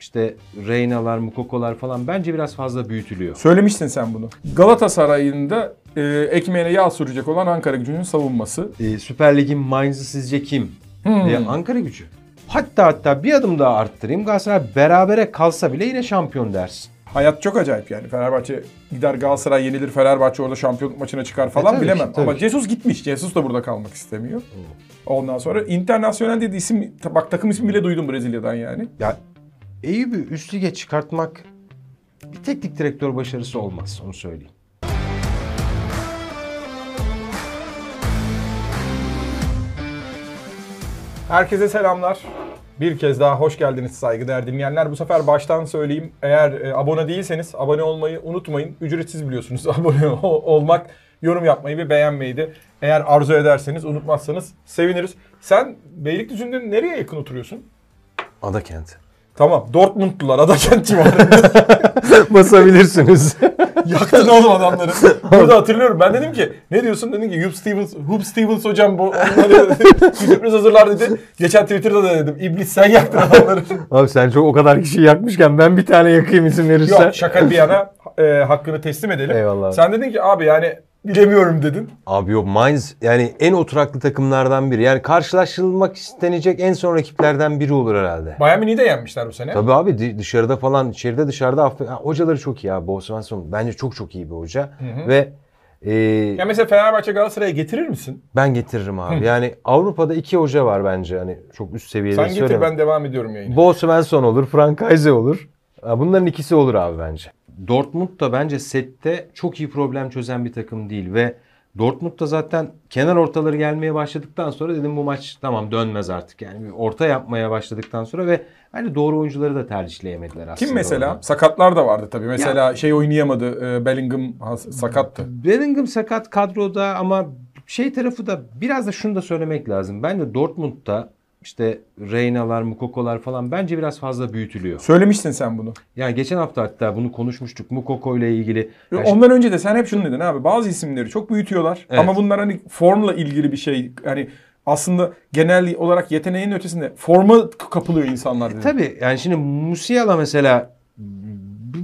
işte Reyna'lar, Mukoko'lar falan bence biraz fazla büyütülüyor. Söylemiştin sen bunu. Galatasaray'ın da e, ekmeğine yağ sürecek olan Ankara gücünün savunması. Ee, Süper Lig'in Mainz'ı sizce kim? Hmm. Ee, Ankara gücü. Hatta hatta bir adım daha arttırayım. Galatasaray berabere kalsa bile yine şampiyon dersin. Hayat çok acayip yani. Fenerbahçe gider Galatasaray yenilir. Fenerbahçe orada şampiyonluk maçına çıkar falan E, tabii bilemem. ki, tabii Ama. Jesus gitmiş. Jesus da burada kalmak istemiyor. Ondan sonra internasyonel dedi isim bak takım ismi bile duydum Brezilya'dan yani. Ya Eyüp'ü üst lige çıkartmak bir teknik direktör başarısı olmaz onu söyleyeyim. Herkese selamlar. Bir kez daha hoş geldiniz saygıdeğer dinleyenler. Bu sefer baştan söyleyeyim. Eğer e, abone değilseniz abone olmayı unutmayın. Ücretsiz biliyorsunuz abone ol- olmak. Yorum yapmayı ve beğenmeyi de eğer arzu ederseniz unutmazsanız seviniriz. Sen Beylikdüzü'nde nereye yakın oturuyorsun? Ada kenti. Tamam Dortmundlular Adakent civarı. Basabilirsiniz. Yaktın oğlum adamları. Burada hatırlıyorum. Ben dedim ki ne diyorsun? Dedim ki Hub Stevens, Hub Stevens hocam bu onları sürpriz hazırlar dedi. Geçen Twitter'da da dedim. İblis sen yaktın adamları. Abi sen çok o kadar kişi yakmışken ben bir tane yakayım izin verirsen. Yok şaka bir yana e, hakkını teslim edelim. Eyvallah. Sen dedin ki abi yani bilemiyorum dedin. Abi yok Mainz yani en oturaklı takımlardan biri. Yani karşılaşılmak istenecek en son rakiplerden biri olur herhalde. Bayern Münih'i de yenmişler bu sene. Tabii abi dışarıda falan içeride dışarıda Ha, hocaları çok iyi abi. Bo Svensson bence çok çok iyi bir hoca. Ve e, Ya mesela Fenerbahçe Galatasaray'a getirir misin? ben getiririm abi. Yani Avrupa'da iki hoca var bence hani çok üst seviyede Sen getir ben devam ediyorum yayına. Bo Svensson olur, Frank Kaiser olur. Bunların ikisi olur abi bence. Dortmund da bence sette çok iyi problem çözen bir takım değil ve Dortmund da zaten kenar ortaları gelmeye başladıktan sonra dedim bu maç tamam dönmez artık. Yani bir orta yapmaya başladıktan sonra ve hani doğru oyuncuları da tercihleyemediler aslında. Kim mesela? orada. Sakatlar da vardı tabii. Mesela şey oynayamadı. e, Bellingham sakattı. Bellingham sakat kadroda ama şey tarafı da biraz da şunu da söylemek lazım. Bence Dortmund'da işte Reyna'lar, Mukoko'lar falan bence biraz fazla büyütülüyor. Söylemiştin sen bunu. Yani geçen hafta hatta bunu konuşmuştuk Mukoko ile ilgili. Ya Ondan önce de sen hep şunu dedin abi. Bazı isimleri çok büyütüyorlar. Evet. Ama bunlar hani formla ilgili bir şey. Hani aslında genel olarak yeteneğin ötesinde forma kapılıyor insanlar dedin. Tabii yani şimdi Musiala mesela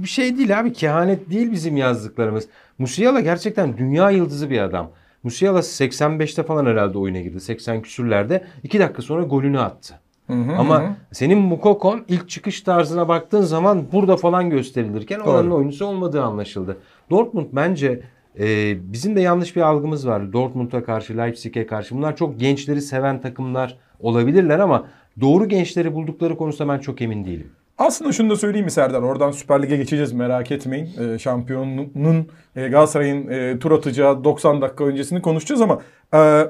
bir şey değil abi kehanet değil bizim yazdıklarımız. Musiala gerçekten dünya yıldızı bir adam. Musiala 85'te falan herhalde oyuna girdi. 80 küsürlerde. 2 dakika sonra golünü attı. Hı hı, Ama hı. senin Mukokon ilk çıkış tarzına baktığın zaman burada falan gösterilirken oranın Doğru. oyuncusu olmadığı anlaşıldı. Dortmund bence e, bizim de yanlış bir algımız var. Dortmund'a karşı, Leipzig'e karşı. Bunlar çok gençleri seven takımlar olabilirler ama doğru gençleri buldukları konusunda ben çok emin değilim. Aslında şunu da söyleyeyim mi Serdar? Oradan Süper Lig'e geçeceğiz merak etmeyin. Ee, şampiyonun e, Galatasaray'ın e, tur atacağı 90 dakika öncesini konuşacağız ama e,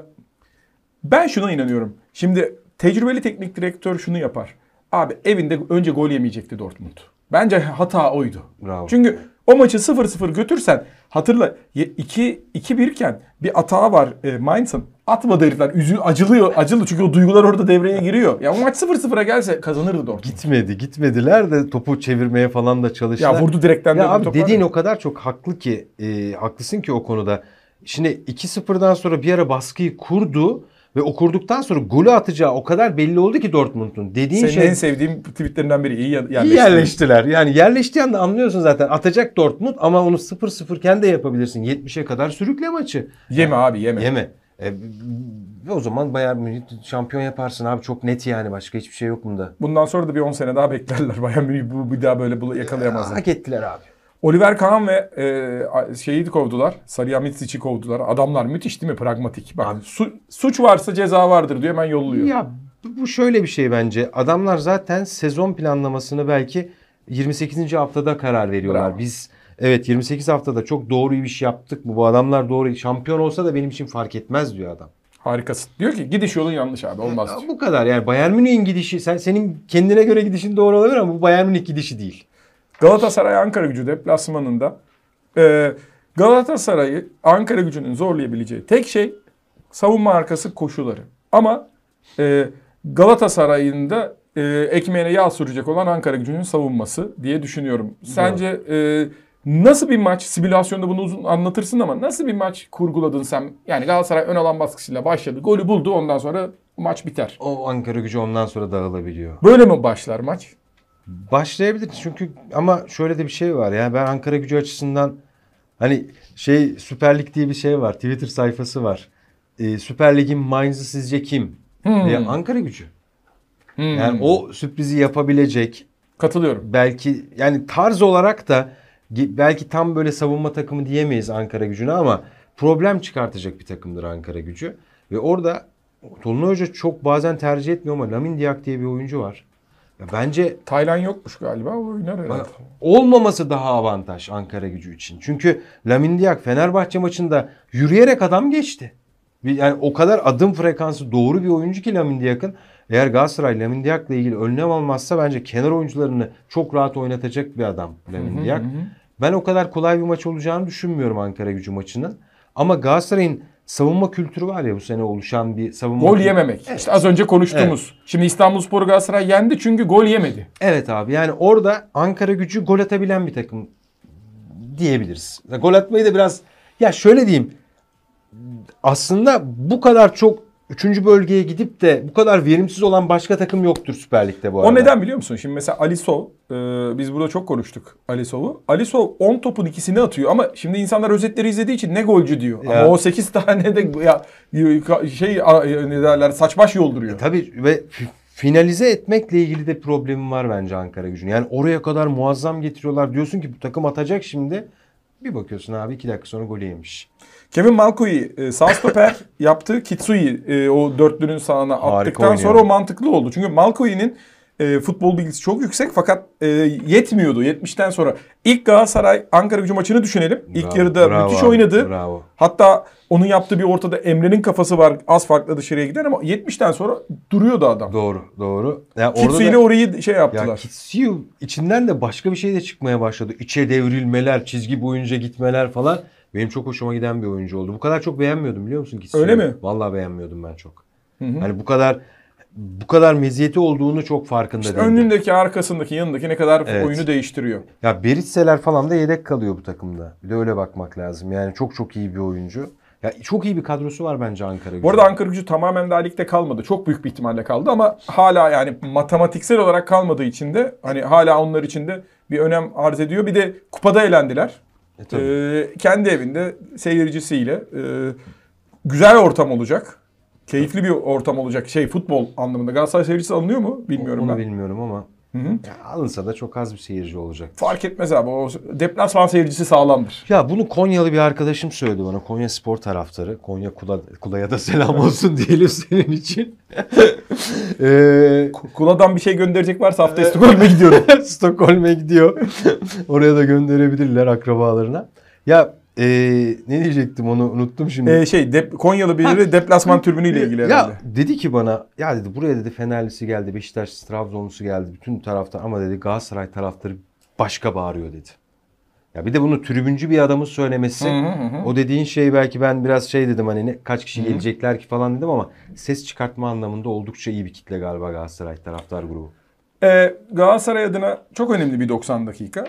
ben şuna inanıyorum. Şimdi tecrübeli teknik direktör şunu yapar. Abi evinde önce gol yemeyecekti Dortmund. Bence hata oydu. Bravo. Çünkü o maçı 0-0 götürsen hatırla 2-1 iken bir hata var e, Mainz'ın. Atmadı herifler. Üzü, acılıyor. Acılı çünkü o duygular orada devreye giriyor. Ya o maç 0-0'a gelse kazanırdı Dortmund. Gitmedi, gitmediler de topu çevirmeye falan da çalıştılar. Ya vurdu direkten Ya abi dediğin ya. o kadar çok haklı ki, e, haklısın ki o konuda. Şimdi 2-0'dan sonra bir ara baskıyı kurdu ve o kurduktan sonra golü atacağı o kadar belli oldu ki Dortmund'un. Dediğin Senin şey en sevdiğim tweetlerinden biri. iyi ya- iyi yerleştiler. Yani yerleştiği anda anlıyorsun zaten. Atacak Dortmund ama onu 0-0 iken de yapabilirsin. 70'e kadar sürükle maçı. Yeme abi yeme. Yeme. E, ve o zaman Bayern Münih şampiyon yaparsın abi. Çok net yani. Başka hiçbir şey yok bunda. Bundan sonra da bir 10 sene daha beklerler. Bayern Münih bu bir daha böyle yakalayamazlar. Hak ettiler abi. Oliver Kahn ve e, şeyi kovdular. Salihamidzic'i kovdular. Adamlar müthiş değil mi? Pragmatik. Bak su- suç varsa ceza vardır diyor hemen yolluyor. Ya bu- şöyle bir şey bence. Adamlar zaten sezon planlamasını belki 28. haftada karar veriyorlar. Bravo. Biz evet 28 haftada çok doğru bir iş yaptık. Bu, bu adamlar doğru şampiyon olsa da benim için fark etmez diyor adam. Harikasın. Diyor ki gidiş yolun yanlış abi olmaz. Ya bu kadar yani Bayern Münih'in gidişi sen senin kendine göre gidişin doğru olabilir ama bu Bayern Münih gidişi değil. Galatasaray Ankara gücü deplasmanında e, Galatasaray'ı Ankara gücünün zorlayabileceği tek şey savunma arkası koşuları. Ama e, Galatasaray'ın da e, ekmeğine yağ sürecek olan Ankara gücünün savunması diye düşünüyorum. Sence e, nasıl bir maç, simülasyonda bunu uzun anlatırsın ama nasıl bir maç kurguladın sen? Yani Galatasaray ön alan baskısıyla başladı, golü buldu ondan sonra maç biter. O Ankara gücü ondan sonra dağılabiliyor. Böyle mi başlar maç? Başlayabilir çünkü ama şöyle de bir şey var ya ben Ankara gücü açısından hani şey Süper Lig diye bir şey var Twitter sayfası var. Ee, Süper Lig'in Mainz'ı sizce kim? Hmm. Ya Ankara gücü. Hmm. Yani o sürprizi yapabilecek Katılıyorum. belki yani tarz olarak da belki tam böyle savunma takımı diyemeyiz Ankara gücüne ama problem çıkartacak bir takımdır Ankara gücü. Ve orada Tolunay Hoca çok bazen tercih etmiyor ama Lamin Diak diye bir oyuncu var. Ya bence Taylan yokmuş galiba o oynar herhalde. olmaması daha avantaj Ankara gücü için. Çünkü Lamin Diak Fenerbahçe maçında yürüyerek adam geçti. Yani o kadar adım frekansı doğru bir oyuncu ki Lamin Diak'ın. Eğer Galatasaray Lamin Diak'la ilgili önlem almazsa bence kenar oyuncularını çok rahat oynatacak bir adam Lamin Diak. Ben o kadar kolay bir maç olacağını düşünmüyorum Ankara gücü maçının. Ama Galatasaray'ın savunma kültürü var ya bu sene oluşan bir savunma Gol yememek. İşte az önce konuştuğumuz. Şimdi İstanbulspor Galatasaray yendi çünkü gol yemedi. Evet abi yani orada Ankara gücü gol atabilen bir takım diyebiliriz. Gol atmayı da biraz ya şöyle diyeyim aslında bu kadar çok üçüncü bölgeye gidip de bu kadar verimsiz olan başka takım yoktur Süper Lig'de bu arada. O neden biliyor musun? Şimdi mesela Alisov, e, biz burada çok konuştuk Alisov'u. Alisov 10 topun ikisini atıyor ama şimdi insanlar özetleri izlediği için ne golcü diyor. Ya. Ama o 8 tane de ya şey a- ne derler saçbaş yolduruyor. Tabii ve fi- finalize etmekle ilgili de problemim var bence Ankara gücünün. Yani oraya kadar muazzam getiriyorlar. Diyorsun ki bu takım atacak şimdi. Bir bakıyorsun abi iki dakika sonra golü yemiş. Kevin Malko'yu e, sağ stoper yaptı. Kitsu'yu e, o dörtlünün sağına Harika attıktan oynuyor. sonra o mantıklı oldu. Çünkü Malko'nun e, futbol bilgisi çok yüksek fakat e, yetmiyordu 70'ten sonra. İlk Galatasaray Ankara gücü maçını düşünelim. İlk Bravo, yarıda bravo müthiş abi, oynadı. Bravo. Hatta onun yaptığı bir ortada Emre'nin kafası var az farklı dışarıya giden ama 70'ten sonra duruyordu adam. Doğru, doğru. Yani Kitsu ile orayı şey Ya yaptılar. Kitsiu içinden de başka bir şey de çıkmaya başladı. İçe devrilmeler, çizgi boyunca gitmeler falan. Benim çok hoşuma giden bir oyuncu oldu. Bu kadar çok beğenmiyordum biliyor musun Kitsiu'yu? Öyle mi? Vallahi beğenmiyordum ben çok. Hani bu kadar bu kadar meziyeti olduğunu çok farkında İşte değildim. önündeki, arkasındaki, yanındaki ne kadar Evet. oyunu değiştiriyor. Ya Beritseler falan da yedek kalıyor bu takımda. Bir de öyle bakmak lazım. Yani çok çok iyi bir oyuncu. Ya çok iyi bir kadrosu var bence Ankara Bu arada Ankara gücü tamamen daha ligde kalmadı. Çok büyük bir ihtimalle kaldı ama hala yani matematiksel olarak kalmadığı için de hani hala onlar için de bir önem arz ediyor. Bir de kupada elendiler. E, tabii. Ee, kendi evinde seyircisiyle e, güzel ortam olacak. Keyifli bir ortam olacak. Şey futbol anlamında. Galatasaray seyircisi alınıyor mu? Bilmiyorum Onu ben. bilmiyorum ama ya alınsa da çok az bir seyirci olacak. Fark etmez abi. O deplasman seyircisi sağlamdır. Ya bunu Konyalı bir arkadaşım söyledi bana. Konya spor taraftarı. Konya Kula, Kula'ya da selam olsun diyelim senin için. Ee, Kula'dan bir şey gönderecek varsa hafta Stockholm'a gidiyorum. Stockholm'e gidiyor. Oraya da gönderebilirler akrabalarına. Ya ee, ne diyecektim onu unuttum şimdi. Ee, şey dep- Konyalı biri deplasman tribünüyle ilgili herhalde. Ya dedi ki bana ya dedi buraya dedi Fenerlisi geldi, Beşiktaş, Trabzonlusu geldi. Bütün taraftar ama dedi Galatasaray taraftarı başka bağırıyor dedi. Ya bir de bunu tribüncü bir adamın söylemesi. Hı hı hı. O dediğin şey belki ben biraz şey dedim hani ne, kaç kişi gelecekler ki falan dedim ama ses çıkartma anlamında oldukça iyi bir kitle galiba Galatasaray taraftar grubu. Ee, Galatasaray adına çok önemli bir 90 dakika.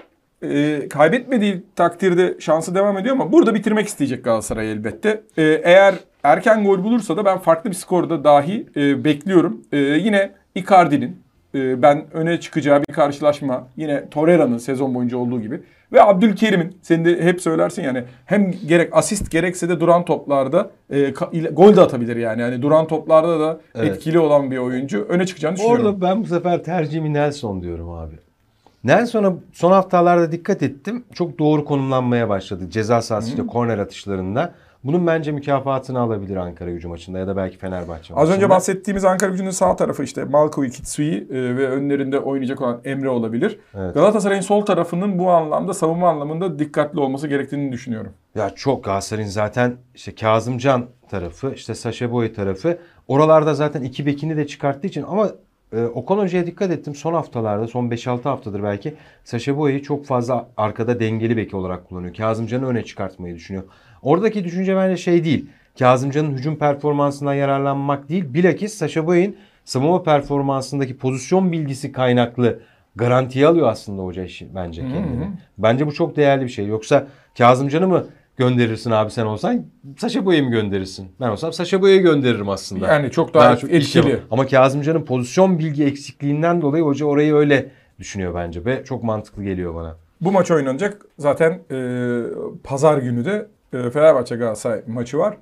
Ee, kaybetmediği takdirde şansı devam ediyor ama burada bitirmek isteyecek Galatasaray elbette. Ee, eğer erken gol bulursa da ben farklı bir skorda dahi e, bekliyorum. Ee, yine Icardi'nin e, ben öne çıkacağı bir karşılaşma. Yine Torreira'nın sezon boyunca olduğu gibi. Ve Abdülkerim'in sen de hep söylersin yani hem gerek asist gerekse de duran toplarda e, gol de atabilir yani. Yani duran toplarda da Evet. etkili olan bir oyuncu öne çıkacağını düşünüyorum. Orada ben bu sefer tercihimi Nelson diyorum abi. Nelson'a son haftalarda dikkat ettim. Çok doğru konumlanmaya başladı. Ceza sahası işte korner atışlarında. Bunun bence mükafatını alabilir Ankara gücü maçında ya da belki Fenerbahçe Az maçında. önce bahsettiğimiz Ankara gücünün sağ tarafı işte Malkovic, Kitsui e, ve önlerinde oynayacak olan Emre olabilir. Evet. Galatasaray'ın sol tarafının bu anlamda savunma anlamında dikkatli olması gerektiğini düşünüyorum. Ya çok Galatasaray'ın zaten işte Kazımcan tarafı, işte Saşa Boy tarafı. Oralarda zaten iki bekini de çıkarttığı için ama e, Okan Hoca'ya dikkat ettim. Son haftalarda, son 5-6 haftadır belki Saşa Boy'u çok fazla arkada dengeli beki olarak kullanıyor. Kazımcan'ı öne çıkartmayı düşünüyor. Oradaki düşünce bence şey değil. Kazımcan'ın hücum performansından yararlanmak değil. Bilakis Saşa Boy'un savunma performansındaki pozisyon bilgisi kaynaklı garantiye alıyor aslında hoca işi bence kendini. Bence bu çok değerli bir şey. Yoksa Kazımcan'ı mı gönderirsin abi sen olsan? Saşa Boya'yı mı gönderirsin? Ben olsam Saşa Boya'yı gönderirim aslında. Yani çok daha çok iş etkili. yapar. Ama Kazımcan'ın pozisyon bilgi eksikliğinden dolayı hoca orayı öyle düşünüyor bence ve çok mantıklı geliyor bana. Bu maç oynanacak. Zaten e, pazar günü de e, Fenerbahçe Galatasaray maçı var.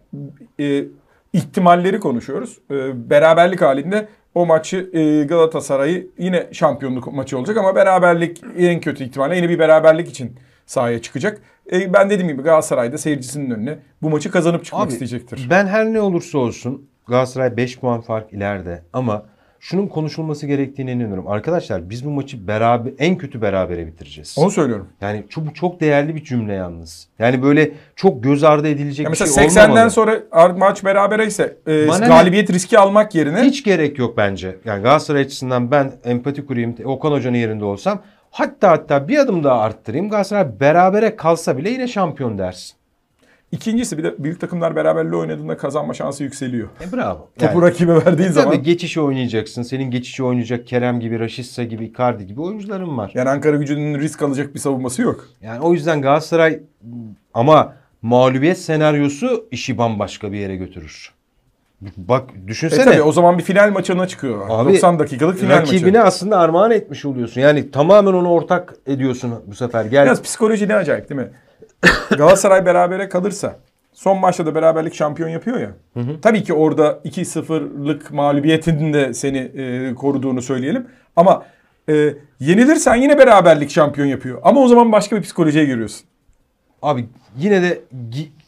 E, ihtimalleri konuşuyoruz. E, beraberlik halinde o maçı e, Galatasaray'ı yine şampiyonluk maçı olacak ama beraberlik en kötü ihtimalle yine bir beraberlik için sahaya çıkacak. E, ben dediğim gibi Galatasaray'da seyircisinin önüne bu maçı kazanıp çıkmak Abi, isteyecektir. Ben her ne olursa olsun Galatasaray 5 puan fark ileride ama şunun konuşulması gerektiğine inanıyorum. Arkadaşlar biz bu maçı beraber en kötü berabere bitireceğiz. Onu söylüyorum. Yani çok, çok değerli bir cümle yalnız. Yani böyle çok göz ardı edilecek Ya bir mesela şey 80'den olmamalı. sonra ar- maç berabere ise e, Bana ne? galibiyet riski almak yerine Hiç gerek yok bence. Yani Galatasaray açısından ben empati kurayım. Okan Hoca'nın yerinde olsam hatta hatta bir adım daha arttırayım. Galatasaray berabere kalsa bile yine şampiyon dersin. İkincisi bir de büyük takımlar beraberliği oynadığında kazanma şansı yükseliyor. E bravo. Topu rakibe verdiğin Tabii zaman. geçişi oynayacaksın. Senin geçişi oynayacak Kerem gibi, Raşitsa gibi, Icardi gibi oyuncuların var. Yani Ankara gücünün risk alacak bir savunması yok. Yani o yüzden Galatasaray ama mağlubiyet senaryosu işi bambaşka bir yere götürür. Bak E düşünsene. tabii o zaman bir final maçına çıkıyor. Abi, 90 dakikalık final rakibine maçı. aslında armağan etmiş oluyorsun. Yani tamamen onu ortak ediyorsun bu sefer. Gel. Biraz psikoloji ne acayip değil mi? Galatasaray berabere kalırsa son maçta da beraberlik şampiyon yapıyor ya. Tabii ki orada 2-0'lık mağlubiyetin de seni e, koruduğunu söyleyelim. Ama e, yenilirsen yine beraberlik şampiyon yapıyor. Ama o zaman başka bir psikolojiye giriyorsun. Abi yine de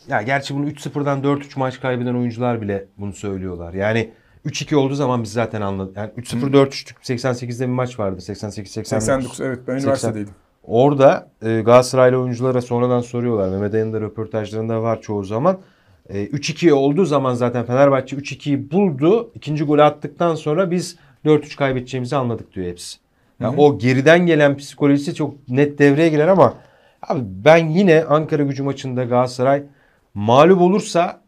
ya gerçi bunu 3-0'dan 4-3 maç kaybeden oyuncular bile bunu söylüyorlar. Yani 3-2 olduğu zaman biz zaten anladık. Yani 3-0 4-3 88'de bir maç vardı. 88 89. 89 evet ben üniversitedeydim. Orada e, Galatasaraylı oyunculara sonradan soruyorlar. Mehmet Ay'ın da röportajlarında var çoğu zaman. E, 3-2 olduğu zaman zaten Fenerbahçe 3-2'yi buldu. İkinci golü attıktan sonra biz 4-3 kaybedeceğimizi anladık diyor hepsi. Yani o geriden gelen psikolojisi çok net devreye girer ama abi ben yine Ankara gücü maçında Galatasaray mağlup olursa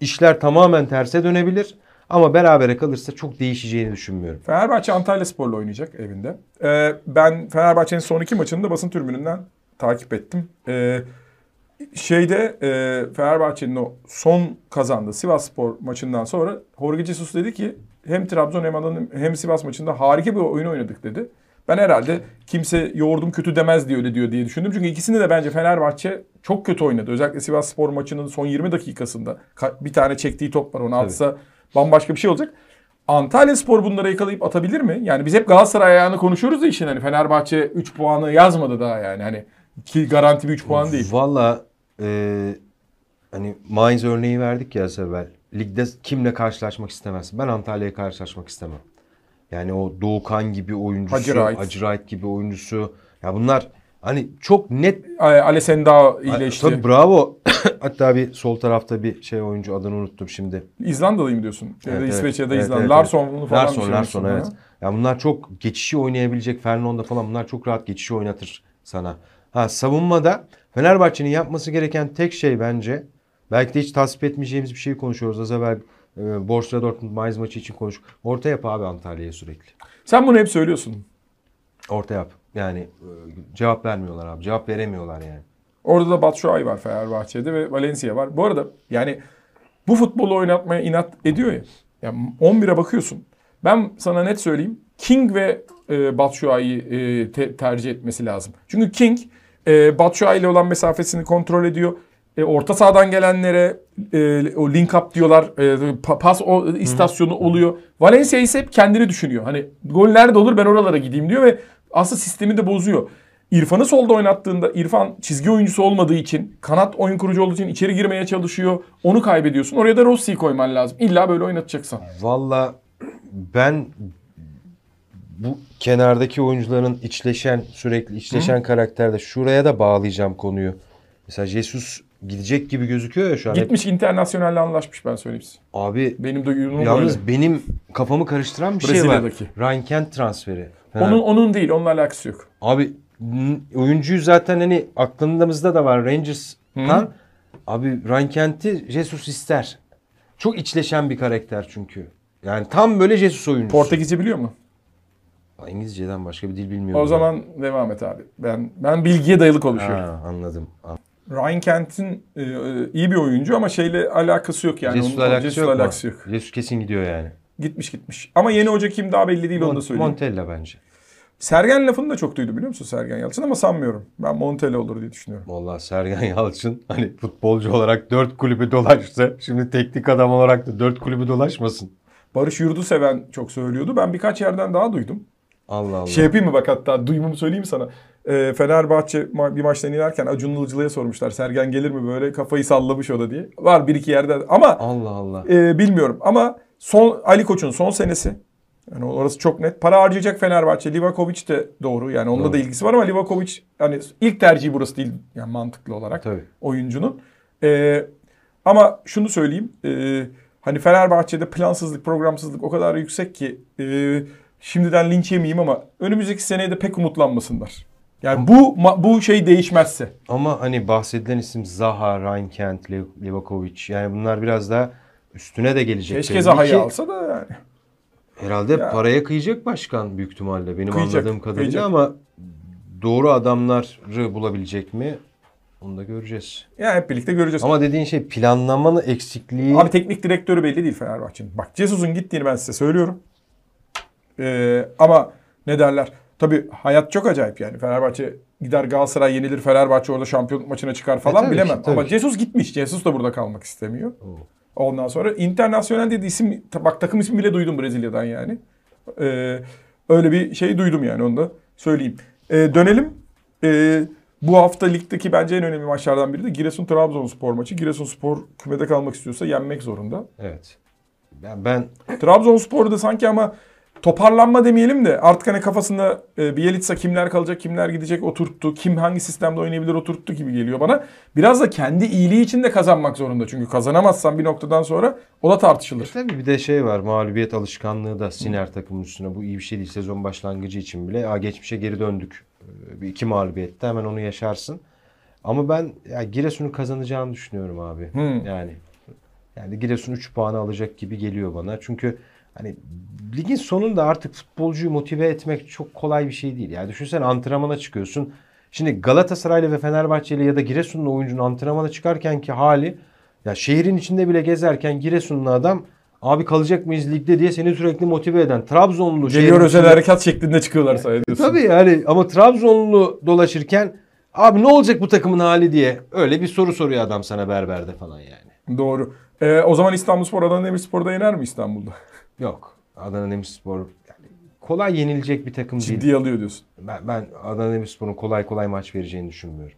işler tamamen terse dönebilir. Ama berabere kalırsa çok değişeceğini düşünmüyorum. Fenerbahçe Antalya Spor'la oynayacak evinde. Ee, ben Fenerbahçe'nin son iki maçını da basın tribününden takip ettim. Ee, şeyde e, Fenerbahçe'nin o son kazandığı Sivas Spor maçından sonra Jorge Jesus dedi ki hem Trabzon hem Adana hem Sivas maçında harika bir oyun oynadık dedi. Ben herhalde kimse yoğurdum kötü demez diye öyle diyor diye düşündüm. Çünkü ikisini de bence Fenerbahçe çok kötü oynadı. Özellikle Sivas Spor maçının son 20 dakikasında Ka- bir tane çektiği top var onu atsa bambaşka bir şey olacak. Antalya Spor bunları yakalayıp atabilir mi? Yani biz hep Galatasaray ayağını konuşuyoruz da işin hani Fenerbahçe 3 puanı yazmadı daha yani. Hani ki garanti bir 3 puan değil. Valla e, hani Mainz örneği verdik ya az evvel. Ligde kimle karşılaşmak istemezsin? Ben Antalya'ya karşılaşmak istemem. Yani o Doğukan gibi oyuncusu, Hacı Wright. Hacı Wright gibi oyuncusu. Ya bunlar hani çok net Ay, Alessandro iyileşti. Tabii bravo. Hatta bir sol tarafta bir şey oyuncu adını unuttum şimdi. İzlandalıyım diyorsun. Ya da Evet, İsveç ya da evet, İzlanda. evet, Larsson evet. falan Larsson, düşünüyorsun Larsson ya. evet. Ya bunlar çok geçişi oynayabilecek Fernando falan bunlar çok rahat geçişi oynatır sana. Ha savunmada Fenerbahçe'nin yapması gereken tek şey bence belki de hiç tasvip etmeyeceğimiz bir şeyi konuşuyoruz. Az evvel e, Borussia Dortmund Mainz maçı için konuş. Orta yap abi Antalya'ya sürekli. Sen bunu hep söylüyorsun. Orta yap. Yani e, cevap vermiyorlar abi. Cevap veremiyorlar yani. Orada da Batshuayi var Fenerbahçe'de ve Valencia var. Bu arada yani bu futbolu oynatmaya inat ediyor ya. ya 11'e bakıyorsun. Ben sana net söyleyeyim. King ve e, Batshuayi'yi e, te- tercih etmesi lazım. Çünkü King e, Batshuayi ile olan mesafesini kontrol ediyor. E, orta sahadan gelenlere e, o link up diyorlar. E, pa- pas o istasyonu oluyor. Valencia ise hep kendini düşünüyor. Hani gol nerede olur ben oralara gideyim diyor ve aslında sistemi de bozuyor. İrfan'ı solda oynattığında İrfan çizgi oyuncusu olmadığı için, kanat oyun kurucu olduğu için içeri girmeye çalışıyor. Onu kaybediyorsun. Oraya da Rossi'yi koyman lazım. İlla böyle oynatacaksan. Valla ben bu kenardaki oyuncuların içleşen sürekli içleşen karakterde şuraya da bağlayacağım konuyu. Mesela Jesus gidecek gibi gözüküyor ya şu an. Gitmiş internasyonalle anlaşmış ben söyleyeyim size. Abi Benim duyduğum yalnız öyle. benim kafamı karıştıran bir şey var. Ryan Kent transferi. Onun, onun değil, onunla alakası yok. Abi oyuncuyu zaten hani aklımızda da var Rangers'tan. Abi Ryan Kent'i Jesus ister. Çok içleşen bir karakter çünkü. Yani tam böyle Jesus oyuncusu. Portekizce biliyor mu? İngilizceden başka bir dil bilmiyorum. O zaman devam et abi. Ben ben bilgiye dayalı konuşuyorum. Ha, anladım. Ryan Kent'in e, e, iyi bir oyuncu ama şeyle alakası yok yani. Jesus'la alakası, Jesus'la yok, alakası yok. Jesus kesin gidiyor yani. Gitmiş gitmiş. Ama yeni hoca kim daha belli değil onu da söyleyeyim. Montella bence. Sergen lafını da çok duydu biliyor musun Sergen Yalçın ama sanmıyorum. Ben Montella olur diye düşünüyorum. Vallahi Sergen Yalçın hani futbolcu olarak dört kulübü dolaştı. Şimdi teknik adam olarak da dört kulübü dolaşmasın. Barış Yurduseven çok söylüyordu. Ben birkaç yerden daha duydum. Allah Allah. Şey yapayım mı bak hatta duyumumu söyleyeyim sana. Ee, Fenerbahçe ma- bir maçtan inerken Acun Ilıcılı'ya sormuşlar. Sergen gelir mi böyle kafayı sallamış o da diye. Var bir iki yerde ama Allah Allah. e, bilmiyorum. Ama son Ali Koç'un son senesi. Yani orası çok net. Para harcayacak Fenerbahçe. Livakovic de doğru. Yani onunla Doğru. da ilgisi var ama Livakovic hani ilk tercihi burası değil yani mantıklı olarak Tabii. oyuncunun. Ee, ama şunu söyleyeyim. e, hani Fenerbahçe'de plansızlık, programsızlık o kadar yüksek ki e, şimdiden linç yemeyeyim ama önümüzdeki seneye de pek umutlanmasınlar. Yani bu bu şey değişmezse. Ama hani bahsedilen isim Zaha, Reinkent, Livakovic yani bunlar biraz daha üstüne de gelecek. Keşke Zaha'yı alsa da yani. Herhalde Ya. paraya kıyacak başkan büyük ihtimalle benim Kıyacak, anladığım kadarıyla kıyacak. ama doğru adamları bulabilecek mi? Onu da göreceğiz. Yani hep birlikte göreceğiz. Ama dediğin şey planlamanın eksikliği. Abi teknik direktörü belli değil Fenerbahçe'nin. Bak Jesus'un gittiğini ben size söylüyorum. Ee, ama ne derler? Tabii hayat çok acayip yani. Fenerbahçe gider Galatasaray yenilir. Fenerbahçe orada şampiyonluk maçına çıkar falan E, bilemem. ki, tabii ama ki. Jesus gitmiş. Jesus da burada kalmak istemiyor. Oo. Ondan sonra internasyonel dediği isim bak takım ismi bile duydum Brezilya'dan yani. Ee, öyle bir şey duydum yani onu da söyleyeyim. Ee, dönelim. Ee, bu hafta ligdeki bence en önemli maçlardan biri de Giresun Trabzonspor maçı. Giresunspor kümede kalmak istiyorsa yenmek zorunda. Evet. Ben, ben Trabzonspor'da sanki ama toparlanma demeyelim de artık hani kafasında e, Bielitsa kimler kalacak kimler gidecek oturttu. Kim hangi sistemde oynayabilir oturttu gibi geliyor bana. Biraz da kendi iyiliği için de kazanmak zorunda. Çünkü kazanamazsan bir noktadan sonra o da tartışılır. tabii bir de şey var mağlubiyet alışkanlığı da Siner takımın üstüne bu iyi bir şey değil sezon başlangıcı için bile. Aa, geçmişe geri döndük. Ee, Bir iki mağlubiyette hemen onu yaşarsın. Ama ben ya Giresun'un kazanacağını düşünüyorum abi. Hmm. Yani yani Giresun 3 puanı alacak gibi geliyor bana. Çünkü hani ligin sonunda artık futbolcuyu motive etmek çok kolay bir şey değil. Yani düşünsene antrenmana çıkıyorsun. Şimdi Galatasaraylı ve Fenerbahçeli ya da Giresunlu oyuncunun antrenmana çıkarken ki hali ya şehrin içinde bile gezerken Giresunlu adam abi kalacak mıyız ligde diye seni sürekli motive eden Trabzonlu Geliyor özel içinde- harekat şeklinde çıkıyorlar sayıyorsun. Tabii yani ama Trabzonlu dolaşırken abi ne olacak bu takımın hali diye öyle bir soru soruyor adam sana berberde falan yani. Doğru. Ee, o zaman İstanbulspor Adana Demirspor'da yener mi İstanbul'da? Yok. Adana Demirspor yani kolay yenilecek bir takım değil. Ciddiye alıyor diyorsun. Ben, ben Adana Demirspor'un kolay kolay maç vereceğini düşünmüyorum.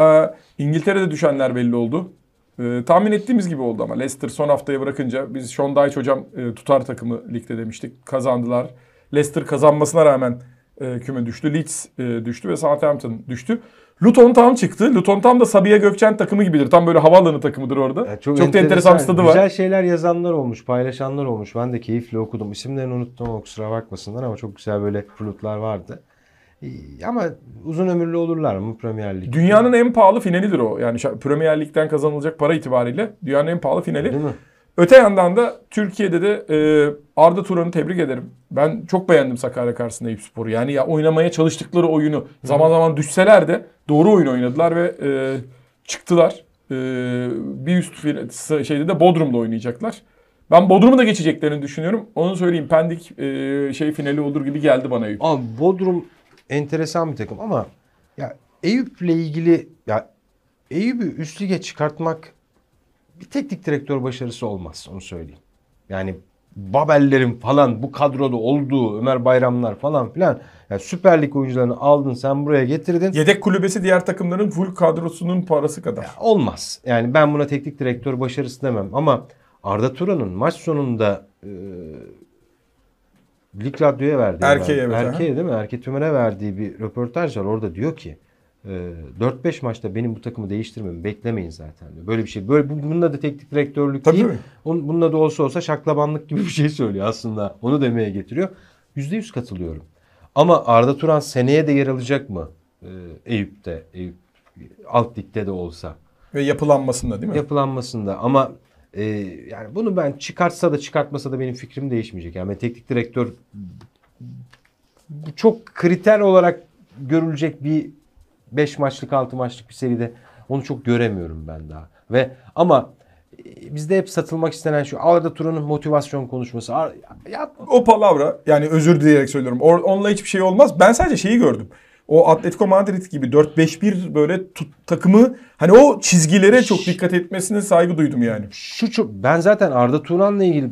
Ee, İngiltere'de düşenler belli oldu. Ee, tahmin ettiğimiz gibi oldu ama Leicester son haftaya bırakınca biz Sean Dyche hocam e, tutar takımı ligde demiştik. Kazandılar. Leicester kazanmasına rağmen e, küme düştü. Leeds e, düştü ve Southampton düştü. Luton Town çıktı. Luton Town da Sabiha Gökçen takımı gibidir. Tam böyle havaalanı takımıdır orada. Ya çok da enteresan bir stadı var. Güzel şeyler yazanlar olmuş, paylaşanlar olmuş. Ben de keyifle okudum. İsimlerini unuttum ama kusura bakmasınlar ama çok güzel böyle flutlar vardı. Ama uzun ömürlü olurlar mı Premier Lig? Dünyanın en pahalı finalidir o. Yani Premier Lig'den kazanılacak para itibariyle dünyanın en pahalı finali. Değil mi? Öte yandan da Türkiye'de de e, Arda Turan'ı tebrik ederim. Ben çok beğendim Sakarya karşısında Eyüpspor'u. Yani ya oynamaya çalıştıkları oyunu zaman zaman düşseler de doğru oyun oynadılar ve e, çıktılar. E, bir üst şeyde de Bodrum'da oynayacaklar. Ben Bodrum'u da geçeceklerini düşünüyorum. Onu söyleyeyim. Pendik e, şey finali olur gibi geldi bana Eyüp. Abi Bodrum enteresan bir takım ama ya Eyüp'le ilgili ya Eyüp'ü üst lige çıkartmak bir teknik direktör başarısı olmaz onu söyleyeyim. Yani Babellerin falan bu kadroda olduğu Ömer Bayramlar falan filan yani Süper Lig oyuncularını aldın sen buraya getirdin. Yedek kulübesi diğer takımların full kadrosunun parası kadar. Olmaz. Yani ben buna teknik direktör başarısı demem ama Arda Turan'ın maç sonunda e, Lig Radyo'ya verdiği Erkeğe evet, Erkeğe değil mi? Erke Tümer'e verdiği bir röportaj var. Orada diyor ki 4-5 maçta benim bu takımı değiştirmemi beklemeyin zaten. Böyle bir şey. Böyle bu- bunun adı teknik direktörlük Tabii, değil. tabii. Onun, bunun adı olsa olsa şaklabanlık gibi bir şey söylüyor aslında. Onu demeye getiriyor. %100 katılıyorum. Ama Arda Turan seneye de yer alacak mı? E, Eyüp'te, Eyüp alt ligde de olsa Ve yapılanmasında değil mi? yapılanmasında ama e, yani bunu ben çıkartsa da çıkartmasa da benim fikrim değişmeyecek. Yani teknik direktör bu çok kriter olarak görülecek bir 5 maçlık 6 maçlık bir seride onu çok göremiyorum ben daha. Ve ama e, bizde hep satılmak istenen şu Arda Turan'ın motivasyon konuşması. Ar- Ya, O palavra yani özür dileyerek söylüyorum. Or- onunla hiçbir şey olmaz. Ben sadece şeyi gördüm. O Atletico Madrid gibi 4-5-1 böyle tut, takımı hani o çizgilere çok dikkat etmesine saygı duydum yani. şu çok ben zaten Arda Turan'la ilgili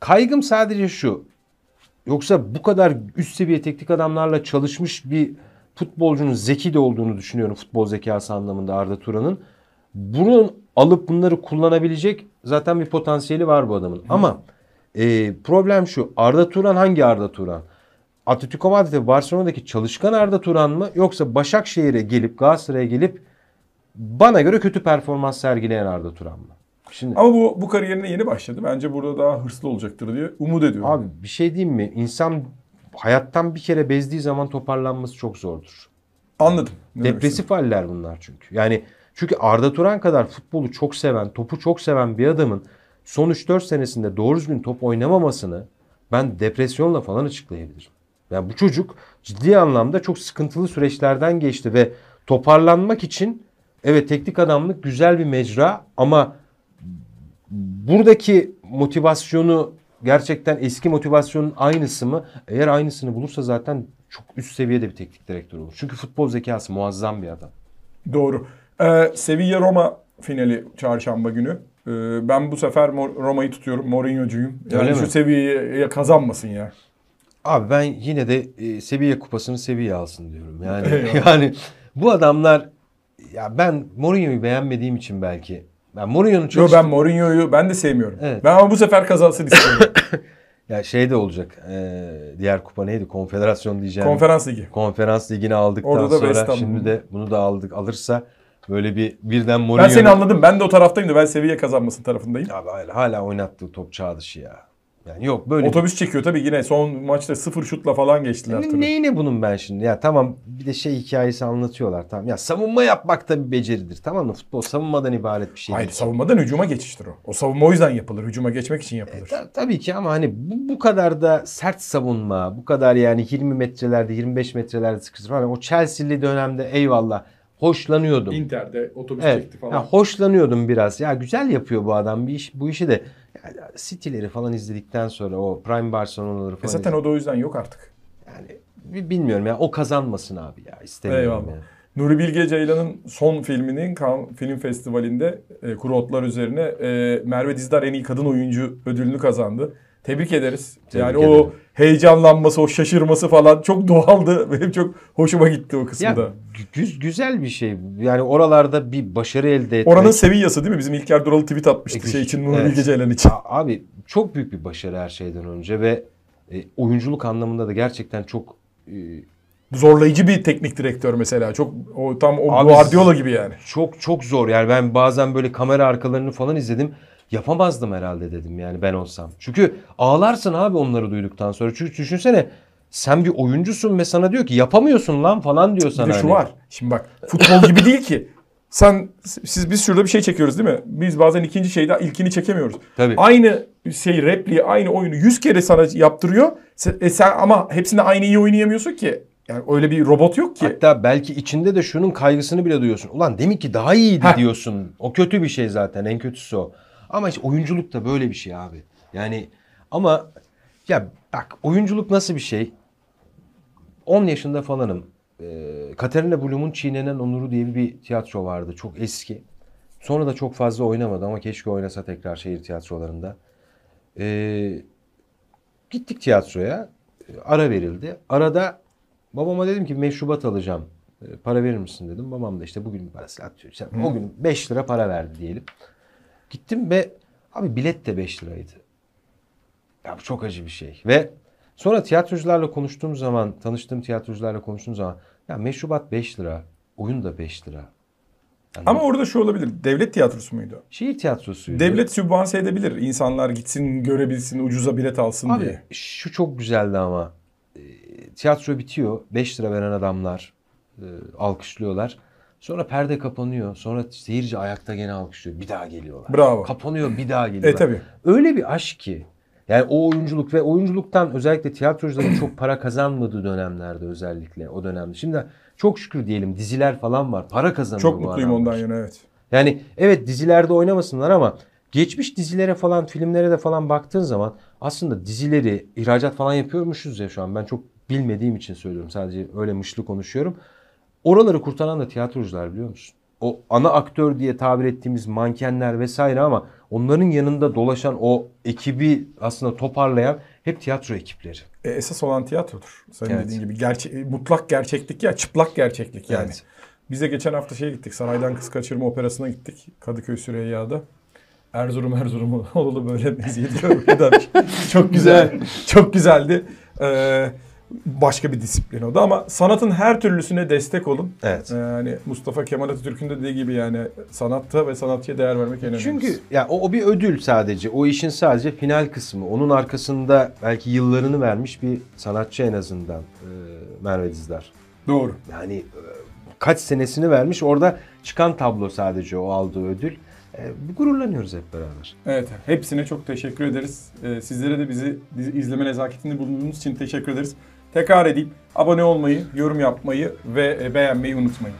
kaygım sadece şu. Yoksa bu kadar üst seviye teknik adamlarla çalışmış bir futbolcunun zeki de olduğunu düşünüyorum futbol zekası anlamında Arda Turan'ın. Bunun alıp bunları kullanabilecek zaten bir potansiyeli var bu adamın. Ama e, problem şu. Arda Turan hangi Arda Turan? Atletico Madrid ve Barcelona'daki çalışkan Arda Turan mı yoksa Başakşehir'e gelip Galatasaray'a gelip bana göre kötü performans sergileyen Arda Turan mı? Şimdi Ama bu bu kariyerine yeni başladı. Bence burada daha hırslı olacaktır diye umut ediyorum. Abi bir şey diyeyim mi? İnsan hayattan bir kere bezdiği zaman toparlanması çok zordur. Anladım. Depresif haller bunlar çünkü. Yani çünkü Arda Turan kadar futbolu çok seven, topu çok seven bir adamın son 3-4 senesinde doğru düzgün top oynamamasını ben depresyonla falan açıklayabilirim. Yani bu çocuk ciddi anlamda çok sıkıntılı süreçlerden geçti ve toparlanmak için evet teknik adamlık güzel bir mecra ama buradaki motivasyonu gerçekten eski motivasyonun aynısı mı? Eğer aynısını bulursa zaten çok üst seviyede bir teknik direktör olur. Çünkü futbol zekası muazzam bir adam. Doğru. Ee, Sevilla Roma finali çarşamba günü. Ee, ben bu sefer Roma'yı tutuyorum. Mourinho'cuyum. Yani Öyle şu mi? seviyeyi kazanmasın ya. Abi ben yine de e, seviye kupasını seviye alsın diyorum. Yani yani bu adamlar ya ben Mourinho'yu beğenmediğim için belki. Ben Mourinho'nun Yo çok ben Mourinho'yu ben de sevmiyorum. Evet. Ben ama bu sefer kazansın istiyorum. ya şey de olacak. e, diğer kupa neydi? Konfederasyon diyeceğim. Konferans Ligi. Konferans ligini aldıktan Orada da sonra şimdi de bunu da aldık alırsa böyle bir birden Ben Mourinho'nun seni anladım. Ben de o taraftayım da ben seviye kazanmasın tarafındayım. Abi hala, hala oynattığı top çağ dışı ya. Yani yok böyle Otobüs çekiyor tabii yine son maçta sıfır şutla falan geçtiler tabii. neyine bunun ben şimdi? Ya tamam bir de şey hikayesi anlatıyorlar tamam. Ya savunma yapmak da bir beceridir tamam mı? Futbol savunmadan ibaret bir şey Hayır değil. savunmadan hücuma geçiştir o. O savunma o yüzden yapılır. Hücuma geçmek için yapılır. Ta- tabii ki ama hani bu, bu kadar da sert savunma, bu kadar yani 20 metrelerde, 25 metrelerde sıkıştır falan. O Chelsea'li dönemde eyvallah hoşlanıyordum. Inter'de otobüs Evet. Ya hoşlanıyordum biraz. Ya güzel yapıyor bu adam bir iş bu işi de. City'leri falan izledikten sonra o Prime Barcelona'ları E falan. zaten o da o yüzden yok artık. yani bi- bilmiyorum ya o kazanmasın abi ya istemiyorum Eyvallah. ya. Nuri Bilge Ceylan'ın son filminin Cannes Film Festivali'nde e, Kuru Otlar üzerine e, Merve Dizdar en iyi kadın oyuncu ödülünü kazandı. Tebrik ederiz. Tebrik yani ederim. o heyecanlanması, o şaşırması falan çok doğaldı. Benim çok hoşuma gitti o kısmı Ya güzel bir şey. Yani oralarda bir başarı elde etmek. Oranın Sevilla'sı değil mi? Bizim İlker Duralı tweet atmıştı Eküş. şey için Nuri Evet. Bilge Ceylan için. Abi çok büyük bir başarı her şeyden önce ve e, oyunculuk anlamında da gerçekten çok e, Zorlayıcı bir teknik direktör mesela. Çok o tam o Abi- Guardiola gibi yani. çok çok zor. Yani ben bazen böyle kamera arkalarını falan izledim. Yapamazdım herhalde dedim yani ben olsam. Çünkü ağlarsın abi onları duyduktan sonra. Çünkü düşünsene sen bir oyuncusun ve sana diyor ki yapamıyorsun lan falan diyor sana. Bir de şu hani. var. Şimdi bak futbol gibi değil ki. Sen siz biz şurada bir şey çekiyoruz değil mi? Biz bazen ikinci şeyde ilkini çekemiyoruz. Tabii. Aynı şey repliği, aynı oyunu 100 kere sana yaptırıyor. Sen, e sen ama hepsinde aynı iyi oynayamıyorsun ki. Yani öyle bir robot yok ki. Hatta belki içinde de şunun kaygısını bile duyuyorsun. Ulan demin ki daha iyiydi Heh. diyorsun. O kötü bir şey zaten. En kötüsü o. Ama işte oyunculuk da böyle bir şey abi. Yani ama ya bak oyunculuk nasıl bir şey? 10 yaşında falanım. Ee, Katerina Blum'un Çiğnenen Onuru diye bir tiyatro vardı. Çok eski. Sonra da çok fazla oynamadı ama keşke oynasa tekrar şehir tiyatrolarında. Ee, gittik tiyatroya. Ara verildi. Arada babama dedim ki meşrubat alacağım. E, Para verir misin dedim. Babam da işte bugün parası atıyor. İşte o gün 5 lira para verdi diyelim. Gittim ve abi bilet de 5 liraydı. Ya bu çok acı bir şey. Ve sonra tiyatrocularla konuştuğum zaman, tanıştığım tiyatrocularla konuştuğum zaman ya meşrubat 5 lira, oyun da 5 lira. Yani Ama orada şu olabilir. Devlet tiyatrosu muydu? şehir tiyatrosuydu. Devlet sübvanse edebilir. İnsanlar gitsin, görebilsin, ucuza bilet alsın Abi diye. şu çok güzeldi ama. E, tiyatro bitiyor. 5 lira veren adamlar e, alkışlıyorlar. Sonra perde kapanıyor. Sonra seyirci ayakta gene alkışlıyor. Bir daha geliyorlar. Bravo. Kapanıyor bir daha geliyorlar. E tabii. Öyle bir aşk ki. Yani o oyunculuk ve oyunculuktan özellikle tiyatrocuların çok para kazanmadığı dönemlerde özellikle o dönemde. Şimdi çok şükür diyelim diziler falan var. Para kazanıyor Çok mutluyum adamlar. ondan yana evet. Yani evet dizilerde oynamasınlar ama geçmiş dizilere falan filmlere de falan baktığın zaman aslında dizileri ihracat falan yapıyormuşuz ya şu an. Ben çok bilmediğim için söylüyorum. Sadece öyle mışlı konuşuyorum. Oraları kurtaran da tiyatrocular biliyor musun? O ana aktör diye tabir ettiğimiz mankenler vesaire ama onların yanında dolaşan o ekibi aslında toparlayan hep tiyatro ekipleri. E, esas olan tiyatrodur. Senin Evet. dediğin gibi gerçe- mutlak gerçeklik ya çıplak gerçeklik yani. Evet. Biz de geçen hafta şeye gittik. Saraydan Kız Kaçırma Operası'na gittik. Kadıköy Süreyya'da. Erzurum Erzurum olalı böyle meziyet görmeden. çok güzel. çok güzeldi. Ee, başka bir disiplin o da ama sanatın her türlüsüne destek olun. Evet. Yani Mustafa Kemal Atatürk'ün de dediği gibi yani sanatta ve sanatçıya değer vermek en önemlisi. Çünkü ya o, o bir ödül sadece. O işin sadece final kısmı. Onun arkasında belki yıllarını vermiş bir sanatçı en azından e, Merve Dizdar. doğru. Yani e, kaç senesini vermiş. Orada çıkan tablo sadece o aldığı ödül. E, gururlanıyoruz hep beraber. Evet, hepsine çok teşekkür ederiz. Ee, sizlere de bizi izleme nezaketinde bulunduğunuz için teşekkür ederiz. Tekrar edeyim, abone olmayı, yorum yapmayı ve e, beğenmeyi unutmayın.